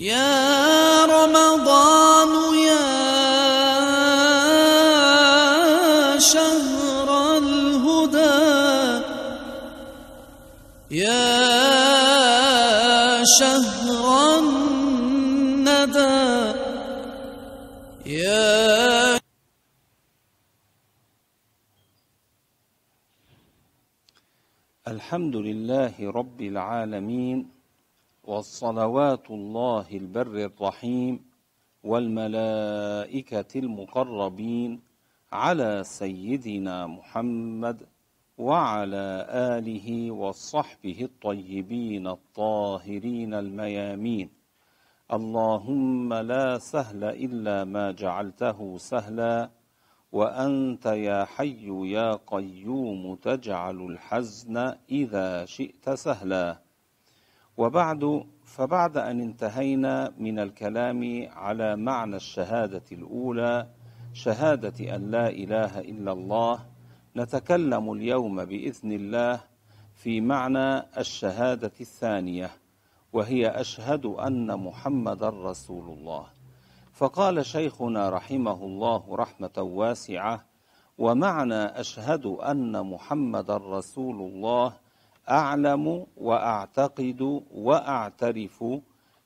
يا رمضان يا شهر الهدى يا شهر الندى يا الحمد لله رب العالمين والصلوات الله البر الرحيم والملائكة المقربين على سيدنا محمد وعلى آله وصحبه الطيبين الطاهرين الميامين. اللهم لا سهل إلا ما جعلته سهلا وأنت يا حي يا قيوم تجعل الحزن إذا شئت سهلا. وبعد فبعد أن انتهينا من الكلام على معنى الشهادة الأولى شهادة أن لا إله إلا الله نتكلم اليوم بإذن الله في معنى الشهادة الثانية وهي أشهد أن محمد رسول الله. فقال شيخنا رحمه الله رحمة واسعة ومعنى أشهد أن محمد رسول الله أعلم وأعتقد وأعترف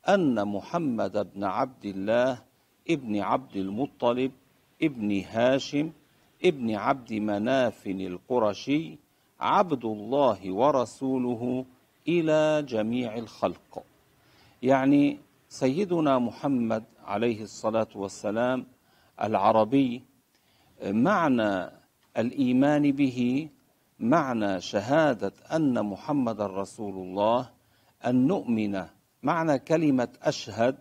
أن محمد بن عبد الله ابن عبد المطلب ابن هاشم ابن عبد مناف القرشي عبد الله ورسوله إلى جميع الخلق. يعني سيدنا محمد عليه الصلاة والسلام العربي معنى الإيمان به معنى شهادة أن محمد رسول الله أن نؤمن. معنى كلمة أشهد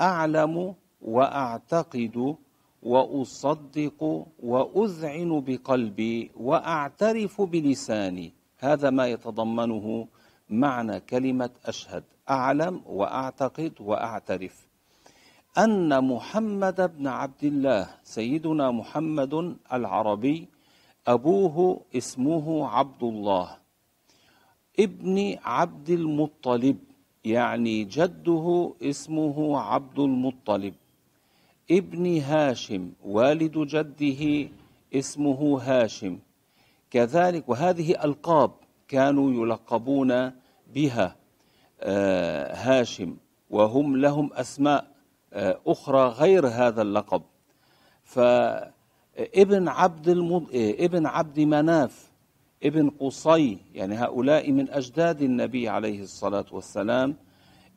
أعلم وأعتقد وأصدق وأذعن بقلبي وأعترف بلساني. هذا ما يتضمنه معنى كلمة أشهد. أعلم وأعتقد وأعترف. أن محمد بن عبد الله سيدنا محمد العربي أبوه اسمه عبد الله. ابن عبد المطلب يعني جده اسمه عبد المطلب. ابن هاشم والد جده اسمه هاشم. كذلك وهذه ألقاب كانوا يلقبون بها آه، هاشم وهم لهم أسماء آه، أخرى غير هذا اللقب. فابن عبد المض... ابن عبد مناف ابن قصي يعني هؤلاء من أجداد النبي عليه الصلاة والسلام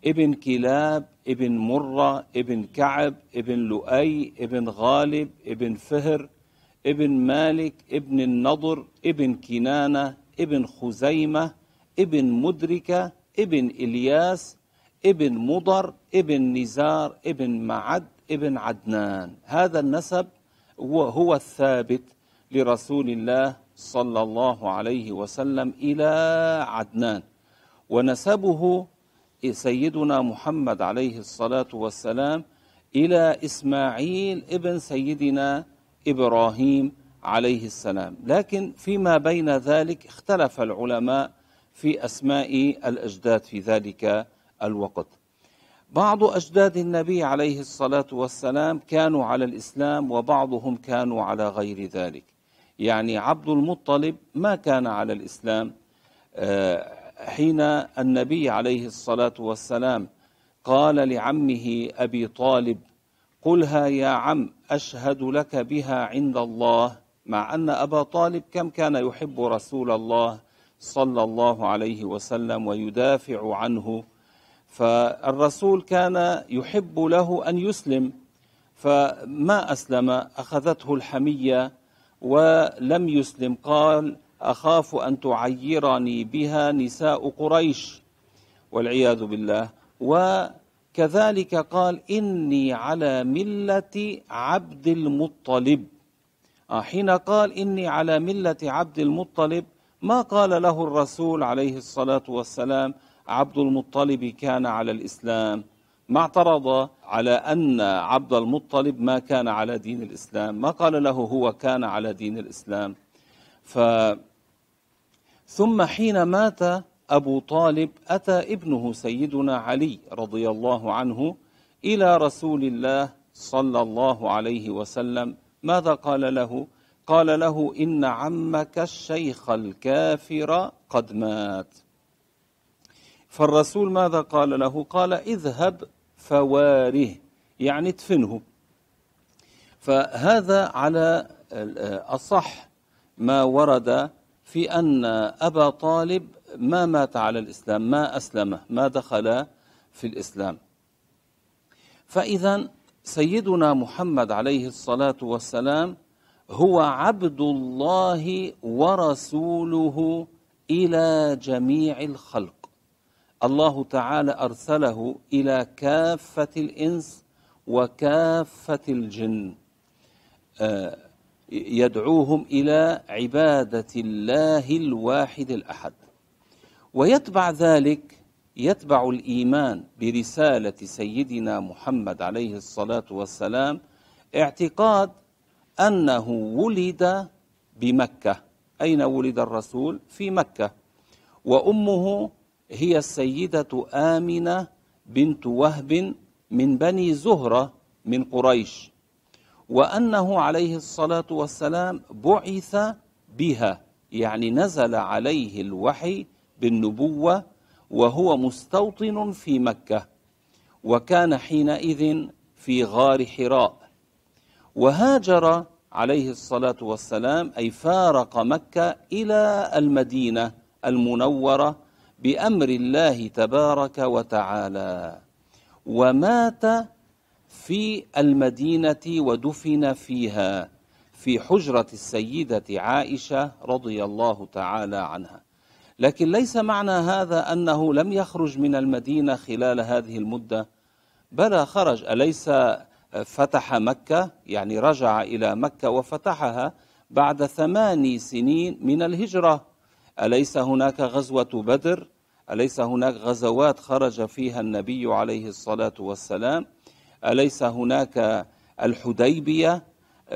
ابن كلاب ابن مرة ابن كعب ابن لؤي ابن غالب ابن فهر ابن مالك ابن النضر ابن كنانة ابن خزيمة ابن مدركة ابن إلياس ابن مضر ابن نزار ابن معد ابن عدنان. هذا النسب هو الثابت لرسول الله صلى الله عليه وسلم إلى عدنان. ونسبه سيدنا محمد عليه الصلاة والسلام إلى إسماعيل ابن سيدنا إبراهيم عليه السلام. لكن فيما بين ذلك اختلف العلماء في أسماء الأجداد في ذلك الوقت. بعض أجداد النبي عليه الصلاة والسلام كانوا على الإسلام وبعضهم كانوا على غير ذلك. يعني عبد المطلب ما كان على الإسلام. حين النبي عليه الصلاة والسلام قال لعمه أبي طالب قلها يا عم أشهد لك بها عند الله. مع أن أبا طالب كم كان يحب رسول الله صلى الله عليه وسلم ويدافع عنه. فالرسول كان يحب له أن يسلم فما أسلم؟ أخذته الحمية ولم يسلم. قال أخاف أن تعيرني بها نساء قريش والعياذ بالله. وكذلك قال إني على ملة عبد المطلب. حين قال إني على ملة عبد المطلب ما قال له الرسول عليه الصلاة والسلام؟ عبد المطلب كان على الإسلام ما اعترض على أن عبد المطلب ما كان على دين الإسلام ما قال له هو كان على دين الإسلام. ف ثم حين مات أبو طالب أتى ابنه سيدنا علي رضي الله عنه إلى رسول الله صلى الله عليه وسلم. ماذا قال له؟ قال له إن عمك الشيخ الكافر قد مات. فالرسول ماذا قال له؟ قال اذهب فواره يعني ادفنه فهذا على أصح ما ورد في أن أبا طالب ما مات على الإسلام ما أسلم ما دخل في الإسلام. فإذا سيدنا محمد عليه الصلاة والسلام هو عبد الله ورسوله إلى جميع الخلق. الله تعالى أرسله إلى كافة الإنس وكافة الجن آه، يدعوهم إلى عبادة الله الواحد الأحد. ويتبع ذلك يتبع الإيمان برسالة سيدنا محمد عليه الصلاة والسلام اعتقاد أنه ولد بمكة. أين ولد الرسول؟ في مكة. وأمه هي السيدة آمنة بنت وهب من بني زهرة من قريش وأنه عليه الصلاة والسلام بعث بها يعني نزل عليه الوحي بالنبوة وهو مستوطن في مكة وكان حينئذ في غار حراء. وهاجر عليه الصلاة والسلام أي فارق مكة إلى المدينة المنورة بأمر الله تبارك وتعالى. ومات في المدينة ودفن فيها في حجرة السيدة عائشة رضي الله تعالى عنها. لكن ليس معنى هذا أنه لم يخرج من المدينة خلال هذه المدة. بلى خرج أليس فتح مكة؟ يعني رجع إلى مكة وفتحها بعد ثماني سنين من الهجرة. أليس هناك غزوة بدر؟ أليس هناك غزوات خرج فيها النبي عليه الصلاة والسلام؟ أليس هناك الحديبية؟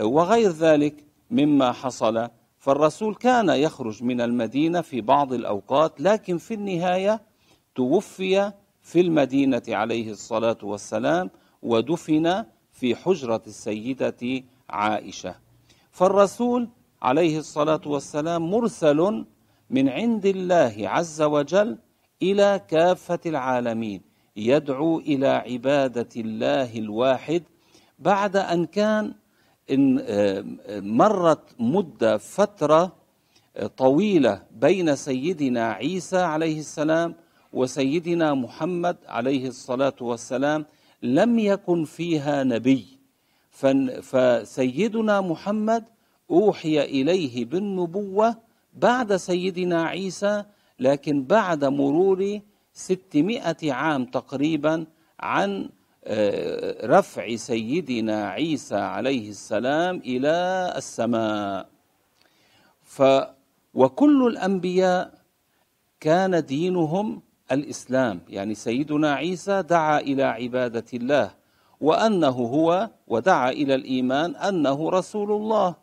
وغير ذلك مما حصل فالرسول كان يخرج من المدينة في بعض الأوقات لكن في النهاية توفي في المدينة عليه الصلاة والسلام ودفن في حجرة السيدة عائشة. فالرسول عليه الصلاة والسلام مرسل من عند الله عز وجل إلى كافة العالمين يدعو إلى عبادة الله الواحد. بعد أن كان إن مرت مدة فترة طويلة بين سيدنا عيسى عليه السلام وسيدنا محمد عليه الصلاة والسلام لم يكن فيها نبي. فسيدنا محمد أوحي إليه بالنبوة بعد سيدنا عيسى لكن بعد مرور ستمائة عام تقريبا عن آه، رفع سيدنا عيسى عليه السلام إلى السماء. ف وكل الأنبياء كان دينهم الإسلام. يعني سيدنا عيسى دعا إلى عبادة الله وأنه هو ودعا إلى الإيمان أنه رسول الله.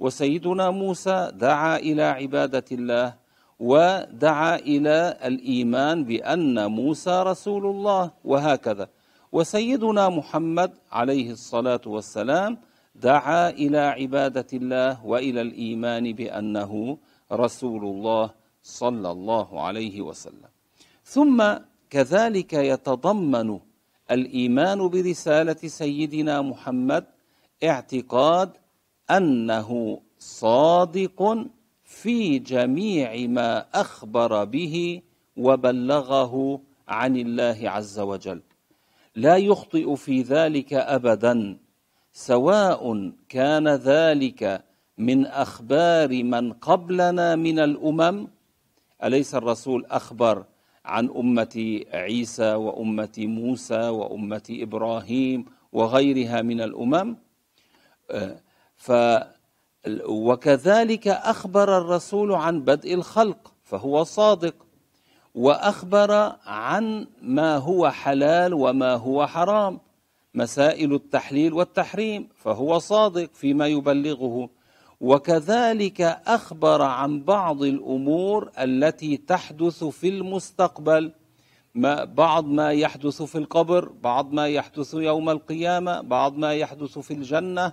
وسيدنا موسى دعا إلى عبادة الله ودعا إلى الإيمان بأن موسى رسول الله وهكذا. وسيدنا محمد عليه الصلاة والسلام دعا إلى عبادة الله وإلى الإيمان بأنه رسول الله صلى الله عليه وسلم. ثم كذلك يتضمن الإيمان برسالة سيدنا محمد اعتقاد أنه صادق في جميع ما أخبر به وبلغه عن الله عز وجل. لا يخطئ في ذلك أبدا سواء كان ذلك من أخبار من قبلنا من الأمم. أليس الرسول أخبر عن أمة عيسى وأمة موسى وأمة إبراهيم وغيرها من الأمم؟ ف وكذلك أخبر الرسول عن بدء الخلق فهو صادق. وأخبر عن ما هو حلال وما هو حرام مسائل التحليل والتحريم فهو صادق فيما يبلغه. وكذلك أخبر عن بعض الأمور التي تحدث في المستقبل ما بعض ما يحدث في القبر بعض ما يحدث يوم القيامة بعض ما يحدث في الجنة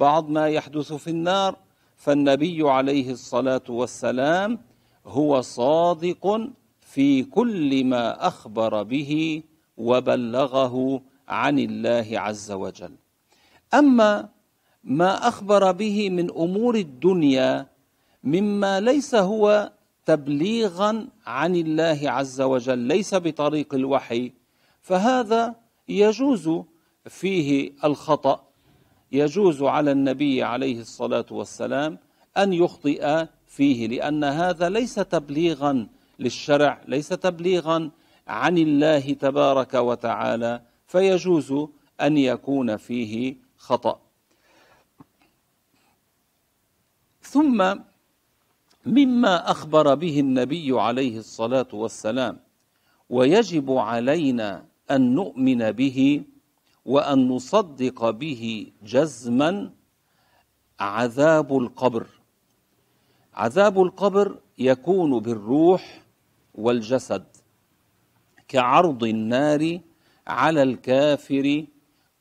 بعض ما يحدث في النار فالنبي عليه الصلاة والسلام هو صادق في كل ما أخبر به وبلغه عن الله عز وجل. أما ما أخبر به من أمور الدنيا مما ليس هو تبليغا عن الله عز وجل ليس بطريق الوحي فهذا يجوز فيه الخطأ. يجوز على النبي عليه الصلاة والسلام أن يخطئ فيه لأن هذا ليس تبليغا للشرع ليس تبليغا عن الله تبارك وتعالى فيجوز أن يكون فيه خطأ. ثم مما أخبر به النبي عليه الصلاة والسلام ويجب علينا أن نؤمن به وأن نصدق به جزما عذاب القبر. عذاب القبر يكون بالروح والجسد كعرض النار على الكافر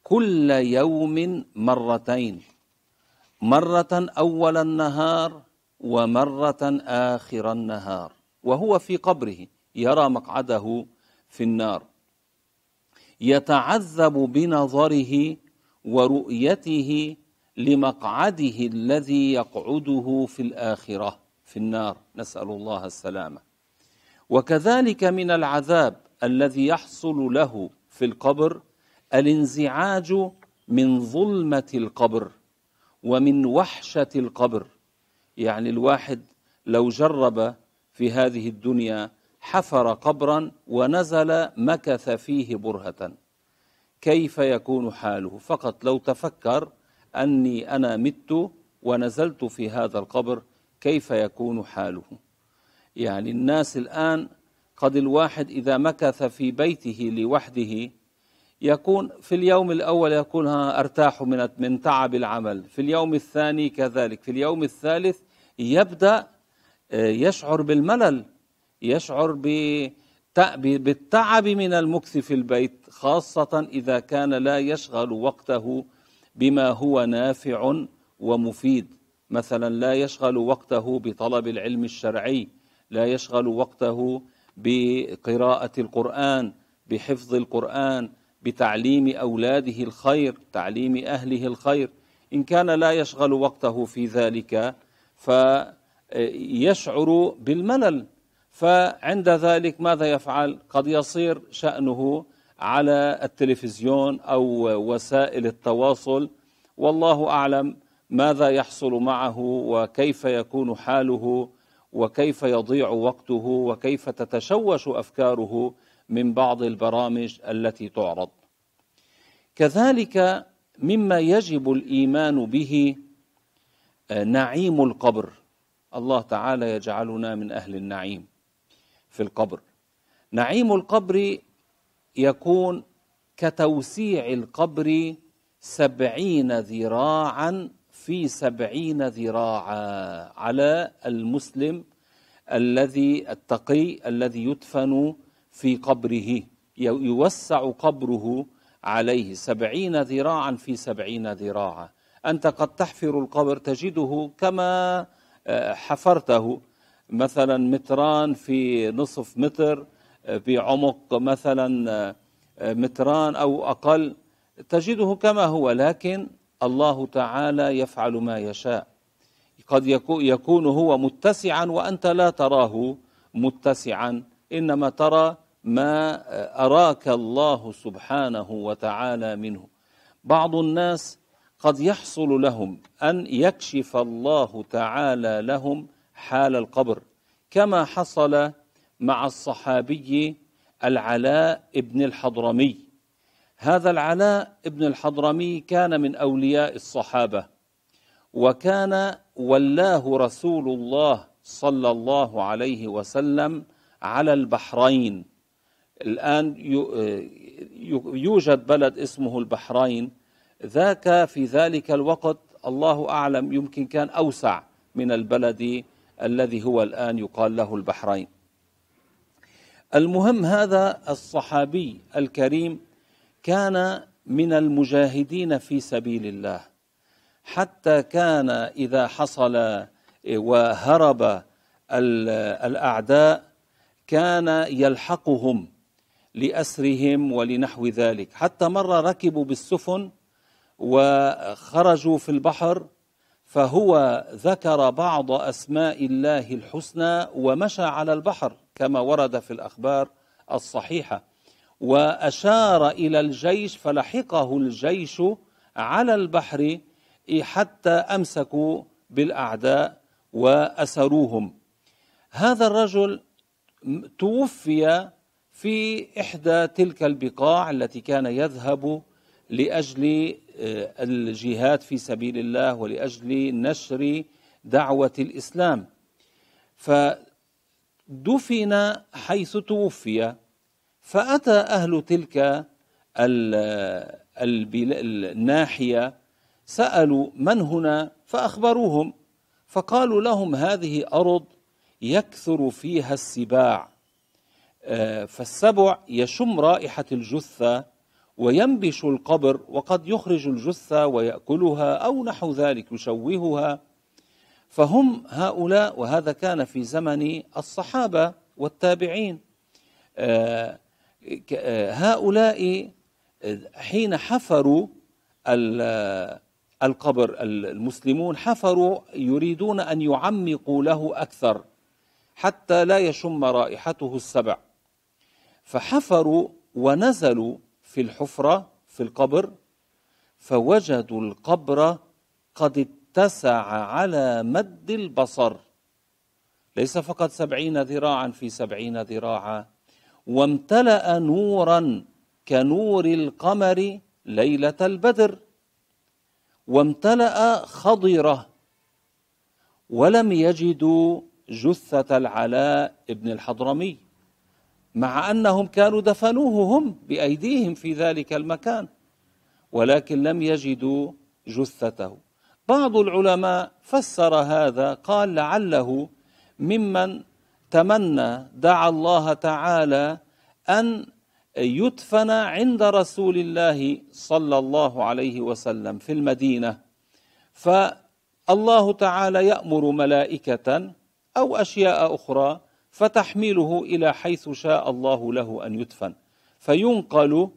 كل يوم مرتين مرة أول النهار ومرة آخر النهار وهو في قبره يرى مقعده في النار. يتعذب بنظره ورؤيته لمقعده الذي يقعده في الآخرة في النار. نسأل الله السلامة. وكذلك من العذاب الذي يحصل له في القبر الانزعاج من ظلمة القبر ومن وحشة القبر. يعني الواحد لو جرب في هذه الدنيا حفر قبرا ونزل مكث فيه برهة. كيف يكون حاله؟ فقط لو تفكر أني أنا مت ونزلت في هذا القبر كيف يكون حاله؟ يعني الناس الآن قد الواحد إذا مكث في بيته لوحده يكون في اليوم الأول يكون أرتاح من من تعب العمل. في اليوم الثاني كذلك. في اليوم الثالث يبدأ آه، يشعر بالملل. يشعر بالتعب من المكث في البيت خاصة إذا كان لا يشغل وقته بما هو نافع ومفيد. مثلا لا يشغل وقته بطلب العلم الشرعي لا يشغل وقته بقراءة القرآن بحفظ القرآن بتعليم أولاده الخير تعليم أهله الخير. إن كان لا يشغل وقته في ذلك فيشعر بالملل. فعند ذلك ماذا يفعل؟ قد يصير شأنه على التلفزيون أو وسائل التواصل. والله أعلم ماذا يحصل معه وكيف يكون حاله وكيف يضيع وقته وكيف تتشوش أفكاره من بعض البرامج التي تعرض. كذلك مما يجب الإيمان به نعيم القبر. الله تعالى يجعلنا من أهل النعيم. في القبر. نعيم القبر يكون كتوسيع القبر سبعين ذراعا في سبعين ذراعا على المسلم الذي التقي الذي يدفن في قبره. يوسع قبره عليه سبعين ذراعا في سبعين ذراعا. أنت قد تحفر القبر تجده كما آه، حفرته. مثلا متران في نصف متر آه، بعمق مثلا آه، متران أو أقل تجده كما هو لكن الله تعالى يفعل ما يشاء. قد يكون هو متسعا وأنت لا تراه متسعا إنما ترى ما أراك الله سبحانه وتعالى منه. بعض الناس قد يحصل لهم أن يكشف الله تعالى لهم حال القبر كما حصل مع الصحابي العلاء ابن الحضرمي. هذا العلاء ابن الحضرمي كان من أولياء الصحابة وكان ولاه رسول الله صلى الله عليه وسلم على البحرين. الآن يوجد بلد اسمه البحرين. ذاك في ذلك الوقت الله أعلم يمكن كان أوسع من البلد الذي هو الآن يقال له البحرين. المهم هذا الصحابي الكريم كان من المجاهدين في سبيل الله. حتى كان إذا حصل وهرب الأعداء كان يلحقهم لأسرهم ولنحو ذلك. حتى مرة ركبوا بالسفن وخرجوا في البحر فهو ذكر بعض أسماء الله الحسنى ومشى على البحر كما ورد في الأخبار الصحيحة. وأشار إلى الجيش فلحقه الجيش على البحر حتى أمسكوا بالأعداء وأسروهم. هذا الرجل توفي في إحدى تلك البقاع التي كان يذهب لأجل آه، الجهاد في سبيل الله ولأجل نشر دعوة الإسلام. فدفن حيث توفي فأتى أهل تلك الناحية سألوا من هنا؟ فأخبروهم فقالوا لهم هذه أرض يكثر فيها السباع. آه، فالسبع يشم رائحة الجثة وينبش القبر وقد يخرج الجثة ويأكلها أو نحو ذلك يشوهها. فهم هؤلاء وهذا كان في زمن الصحابة والتابعين. آه، آه، هؤلاء حين حفروا القبر المسلمون حفروا يريدون أن يعمقوا له أكثر حتى لا يشم رائحته السبع. فحفروا ونزلوا في الحفرة في القبر فوجدوا القبر قد اتسع على مد البصر. ليس فقط سبعين ذراعا في سبعين ذراعا. وامتلأ نورا كنور القمر ليلة البدر. وامتلأ خضرة ولم يجدوا جثة العلاء ابن الحضرمي. مع أنهم كانوا دفنوه هم بأيديهم في ذلك المكان ولكن لم يجدوا جثته. بعض العلماء فسر هذا قال لعله ممن تمنى دعا الله تعالى أن يدفن عند رسول الله صلى الله عليه وسلم في المدينة. فالله تعالى يأمر ملائكة أو أشياء أخرى فتحمله إلى حيث شاء الله له أن يدفن. فينقل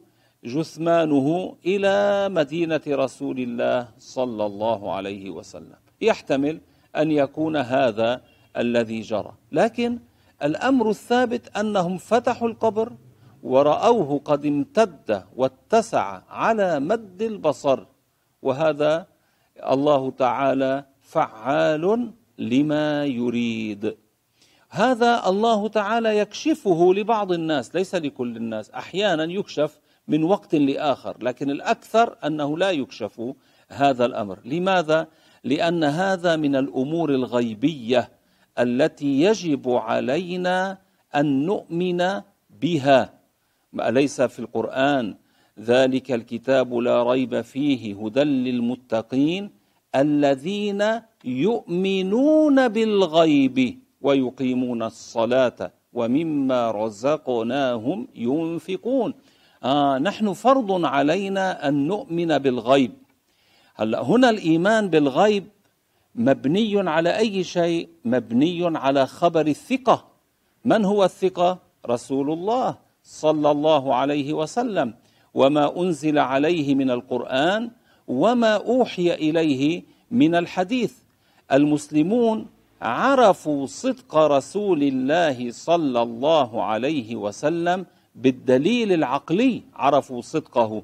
جثمانه إلى مدينة رسول الله صلى الله عليه وسلم. يحتمل أن يكون هذا الذي جرى. لكن الأمر الثابت أنهم فتحوا القبر ورأوه قد امتد واتسع على مد البصر وهذا الله تعالى فعال لما يريد. هذا الله تعالى يكشفه لبعض الناس ليس لكل الناس. أحيانا يكشف من وقت لآخر لكن الأكثر أنه لا يكشف هذا الأمر. لماذا؟ لأن هذا من الأمور الغيبية التي يجب علينا أن نؤمن بها. أليس في القرآن؟ ذلك الكتاب لا ريب فيه هدى للمتقين الذين يؤمنون بالغيب. ويقيمون الصلاة ومما رزقناهم ينفقون. آه نحن فرض علينا أن نؤمن بالغيب. هلا هنا الإيمان بالغيب مبني على أي شيء؟ مبني على خبر الثقة. من هو الثقة؟ رسول الله صلى الله عليه وسلم. وما أنزل عليه من القرآن وما أوحي إليه من الحديث. المسلمون عرفوا صدق رسول الله صلى الله عليه وسلم بالدليل العقلي. عرفوا صدقه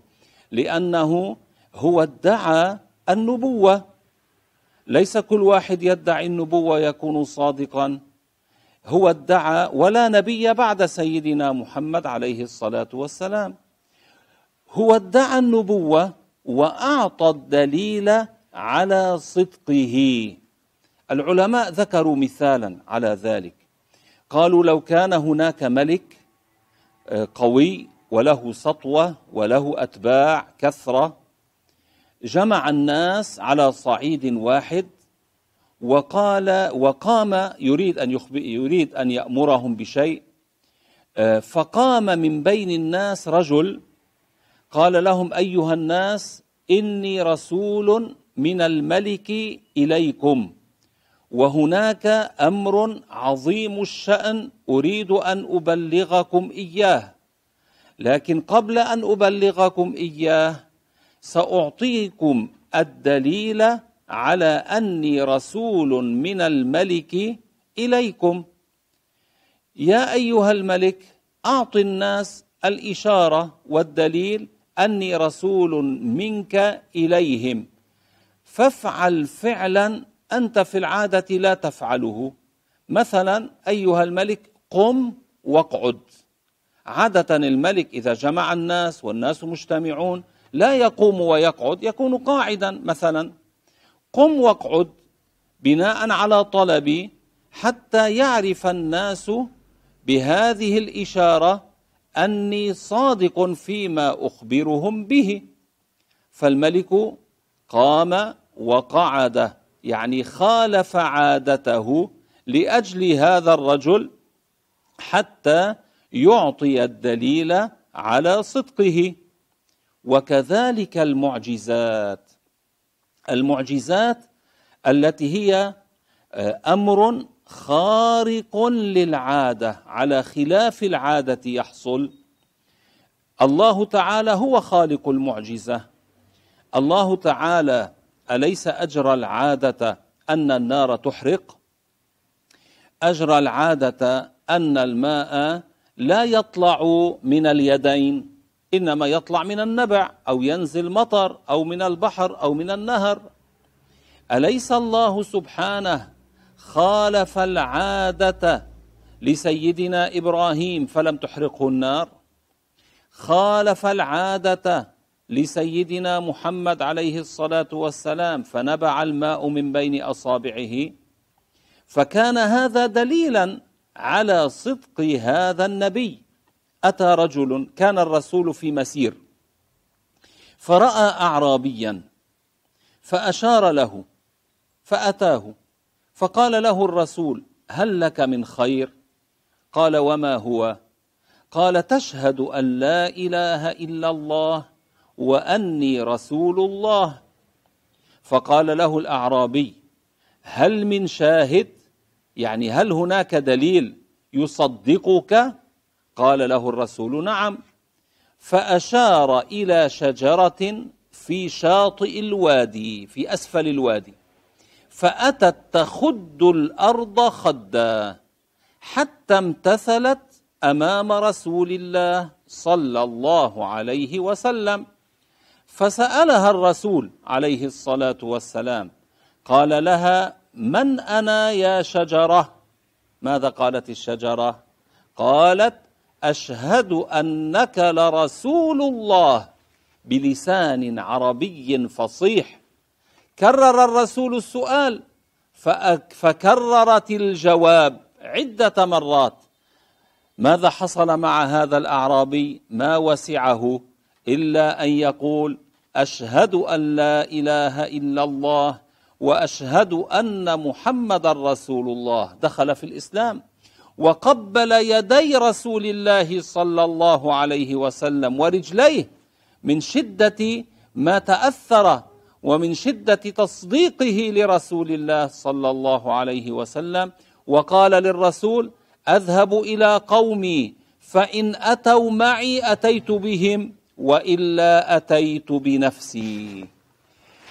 لأنه هو ادعى النبوة. ليس كل واحد يدعي النبوة يكون صادقا. هو ادعى ولا نبي بعد سيدنا محمد عليه الصلاة والسلام. هو ادعى النبوة وأعطى الدليل على صدقه. العلماء ذكروا مثالا على ذلك. قالوا لو كان هناك ملك آه، قوي وله سطوة وله أتباع كثرة جمع الناس على صعيد واحد وقال وقام يريد أن يخبئ يريد أن يأمرهم بشيء آه، فقام من بين الناس رجل قال لهم أيها الناس إني رسول من الملك إليكم. وهناك أمر عظيم الشأن أريد أن أبلغكم إياه. لكن قبل أن أبلغكم إياه سأعطيكم الدليل على أني رسول من الملك إليكم. يا أيها الملك أعط الناس الإشارة والدليل أني رسول منك إليهم. فافعل فعلا أنت في العادة لا تفعله. مثلا أيها الملك قم واقعد عادة الملك إذا جمع الناس والناس مجتمعون لا يقوم ويقعد يكون قاعدا. مثلا قم واقعد بناء على طلبي حتى يعرف الناس بهذه الإشارة أني صادق فيما أخبرهم به. فالملك قام وقعد. يعني خالف عادته لأجل هذا الرجل حتى يعطي الدليل على صدقه. وكذلك المعجزات. المعجزات التي هي آه، أمر خارق للعادة على خلاف العادة يحصل. الله تعالى هو خالق المعجزة. الله تعالى أليس اجرى العادة أن النار تحرق؟ اجرى العادة أن الماء لا يطلع من اليدين إنما يطلع من النبع أو ينزل مطر أو من البحر أو من النهر. أليس الله سبحانه خالف العادة لسيدنا إبراهيم فلم تحرقه النار؟ خالف العادة لسيدنا محمد عليه الصلاة والسلام فنبع الماء من بين أصابعه فكان هذا دليلا على صدق هذا النبي. أتى رجل كان الرسول في مسير فرأى اعرابيا فأشار له فأتاه فقال له الرسول هل لك من خير؟ قال وما هو؟ قال تشهد أن لا إله إلا الله. وأني رسول الله. فقال له الأعرابي هل من شاهد؟ يعني هل هناك دليل يصدقك؟ قال له الرسول نعم. فأشار إلى شجرة في شاطئ الوادي في أسفل الوادي. فأتت تخد الأرض خدا حتى امتثلت أمام رسول الله صلى الله عليه وسلم. فسألها الرسول عليه الصلاة والسلام قال لها من أنا يا شجرة؟ ماذا قالت الشجرة؟ قالت أشهد أنك لرسول الله بلسان عربي فصيح. كرر الرسول السؤال فكررت الجواب عدة مرات. ماذا حصل مع هذا الأعرابي؟ ما وسعه. إلا أن يقول أشهد أن لا إله إلا الله وأشهد أن محمدا رسول الله. دخل في الإسلام وقبل يدي رسول الله صلى الله عليه وسلم ورجليه من شدة ما تأثر ومن شدة تصديقه لرسول الله صلى الله عليه وسلم وقال للرسول أذهب إلى قومي فإن أتوا معي أتيت بهم وإلا أتيت بنفسي.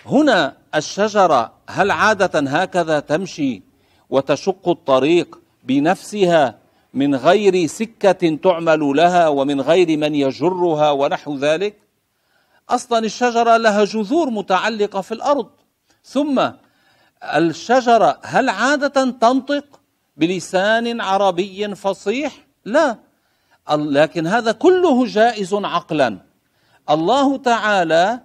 هنا الشجرة هل عادة هكذا تمشي وتشق الطريق بنفسها من غير سكة تعمل لها ومن غير من يجرها ونحو ذلك؟ أصلا الشجرة لها جذور متعلقة في الأرض. ثم الشجرة هل عادة تنطق بلسان عربي فصيح؟ لا. لكن هذا كله جائز عقلا. الله تعالى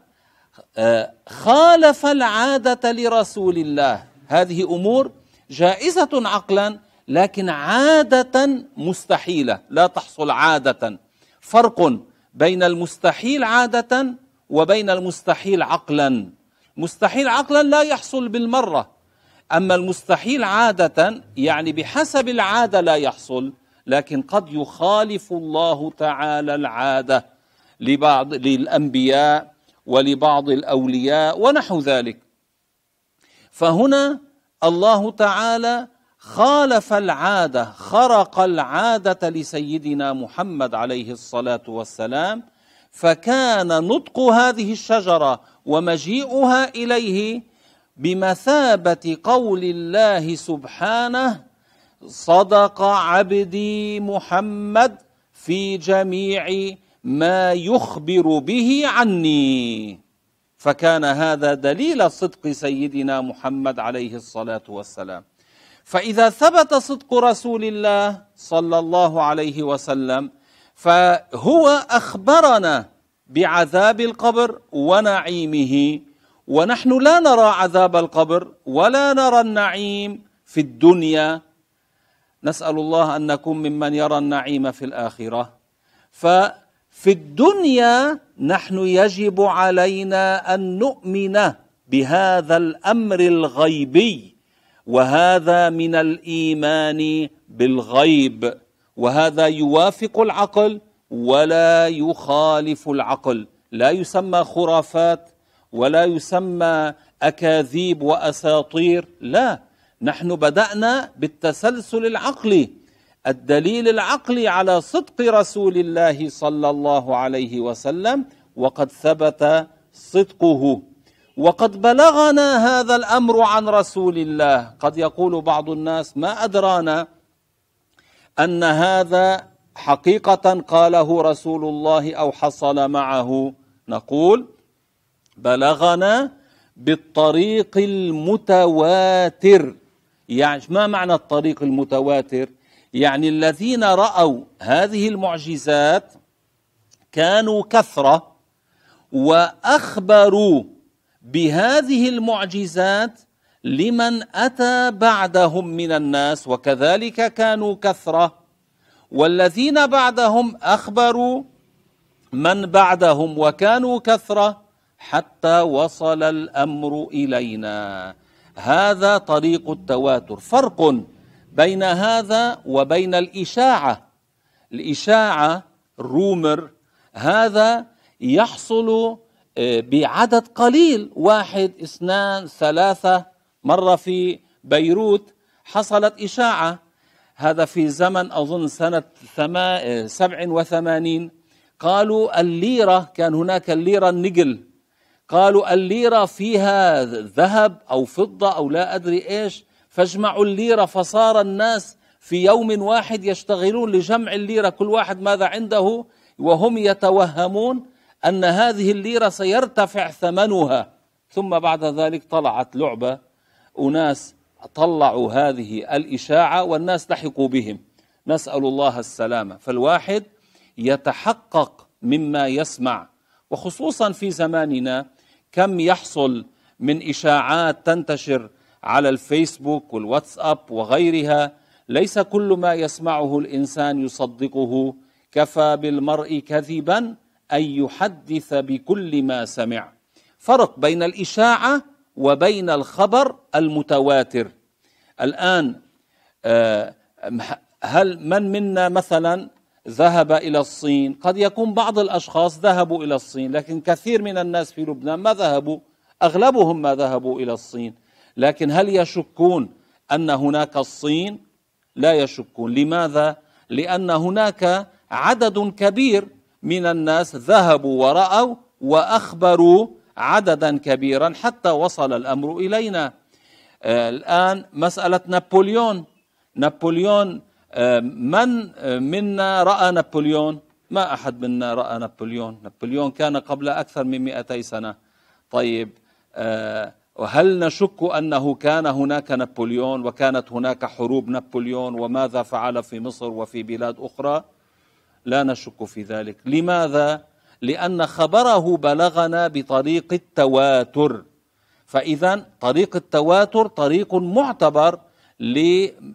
آه، خالف العادة لرسول الله. هذه أمور جائزة عقلا لكن عادة مستحيلة. لا تحصل عادة. فرق بين المستحيل عادة وبين المستحيل عقلا. مستحيل عقلا لا يحصل بالمرة. أما المستحيل عادة يعني بحسب العادة لا يحصل لكن قد يخالف الله تعالى العادة. لبعض للأنبياء ولبعض الأولياء ونحو ذلك. فهنا الله تعالى خالف العادة خرق العادة لسيدنا محمد عليه الصلاة والسلام فكان نطق هذه الشجرة ومجيئها إليه بمثابة قول الله سبحانه صدق عبدي محمد في جميع ما يخبر به عني. فكان هذا دليل صدق سيدنا محمد عليه الصلاة والسلام. فإذا ثبت صدق رسول الله صلى الله عليه وسلم فهو أخبرنا بعذاب القبر ونعيمه. ونحن لا نرى عذاب القبر ولا نرى النعيم في الدنيا. نسأل الله أن نكون ممن يرى النعيم في الآخرة. ففي الدنيا نحن يجب علينا أن نؤمن بهذا الأمر الغيبي وهذا من الإيمان بالغيب وهذا يوافق العقل ولا يخالف العقل. لا يسمى خرافات ولا يسمى أكاذيب وأساطير لا. نحن بدأنا بالتسلسل العقلي الدليل العقلي على صدق رسول الله صلى الله عليه وسلم وقد ثبت صدقه. وقد بلغنا هذا الأمر عن رسول الله. قد يقول بعض الناس ما أدرانا أن هذا حقيقة قاله رسول الله أو حصل معه. نقول بلغنا بالطريق المتواتر. يعني ما معنى الطريق المتواتر؟ يعني الذين رأوا هذه المعجزات كانوا كثرة وأخبروا بهذه المعجزات لمن أتى بعدهم من الناس وكذلك كانوا كثرة والذين بعدهم أخبروا من بعدهم وكانوا كثرة حتى وصل الأمر إلينا. هذا طريق التواتر. فرق بين هذا وبين الإشاعة. الإشاعة الرومر هذا يحصل آه، بعدد قليل واحد اثنان ثلاثة. مرة في بيروت حصلت إشاعة. هذا في زمن أظن سنة آه، سبع وثمانين. قالوا الليرة كان هناك الليرة النقل قالوا الليرة فيها ذهب أو فضة أو لا أدري إيش. فاجمعوا الليرة فصار الناس في يوم واحد يشتغلون لجمع الليرة كل واحد ماذا عنده؟ وهم يتوهمون أن هذه الليرة سيرتفع ثمنها. ثم بعد ذلك طلعت لعبة أناس طلعوا هذه الإشاعة والناس لحقوا بهم. نسأل الله السلامة. فالواحد يتحقق مما يسمع. وخصوصا في زماننا كم يحصل من إشاعات تنتشر على الفيسبوك والواتساب وغيرها. ليس كل ما يسمعه الإنسان يصدقه. كفى بالمرء كذبا أن يحدث بكل ما سمع. فرق بين الإشاعة وبين الخبر المتواتر. الآن آه، هل من منا مثلا ذهب إلى الصين؟ قد يكون بعض الأشخاص ذهبوا إلى الصين لكن كثير من الناس في لبنان ما ذهبوا أغلبهم ما ذهبوا إلى الصين. لكن هل يشكون أن هناك الصين؟ لا يشكون. لماذا؟ لأن هناك عدد كبير من الناس ذهبوا ورأوا وأخبروا عددا كبيرا حتى وصل الأمر إلينا. آه، الآن مسألة نابليون. نابليون من منا رأى نابليون؟ ما أحد منا رأى نابليون. نابليون كان قبل أكثر من 200 سنة. طيب آه، وهل نشك أنه كان هناك نابليون وكانت هناك حروب نابليون وماذا فعل في مصر وفي بلاد أخرى؟ لا نشك في ذلك. لماذا؟ لأن خبره بلغنا بطريق التواتر. فإذا طريق التواتر طريق معتبر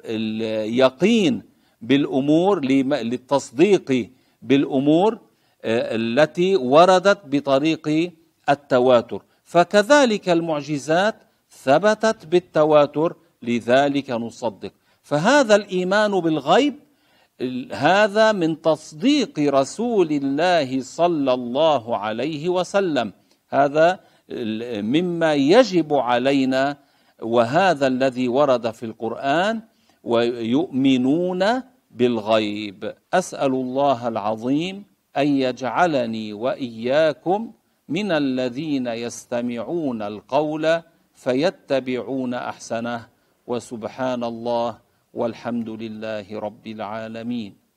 لليقين بالأمور للتصديق بالأمور آه، التي وردت بطريق التواتر. فكذلك المعجزات ثبتت بالتواتر لذلك نصدق. فهذا الإيمان بالغيب هذا من تصديق رسول الله صلى الله عليه وسلم. هذا مما يجب علينا وهذا الذي ورد في القرآن ويؤمنون بالغيب. أسأل الله العظيم أن يجعلني وإياكم من الذين يستمعون القول فيتبعون أحسنه وسبحان الله والحمد لله رب العالمين.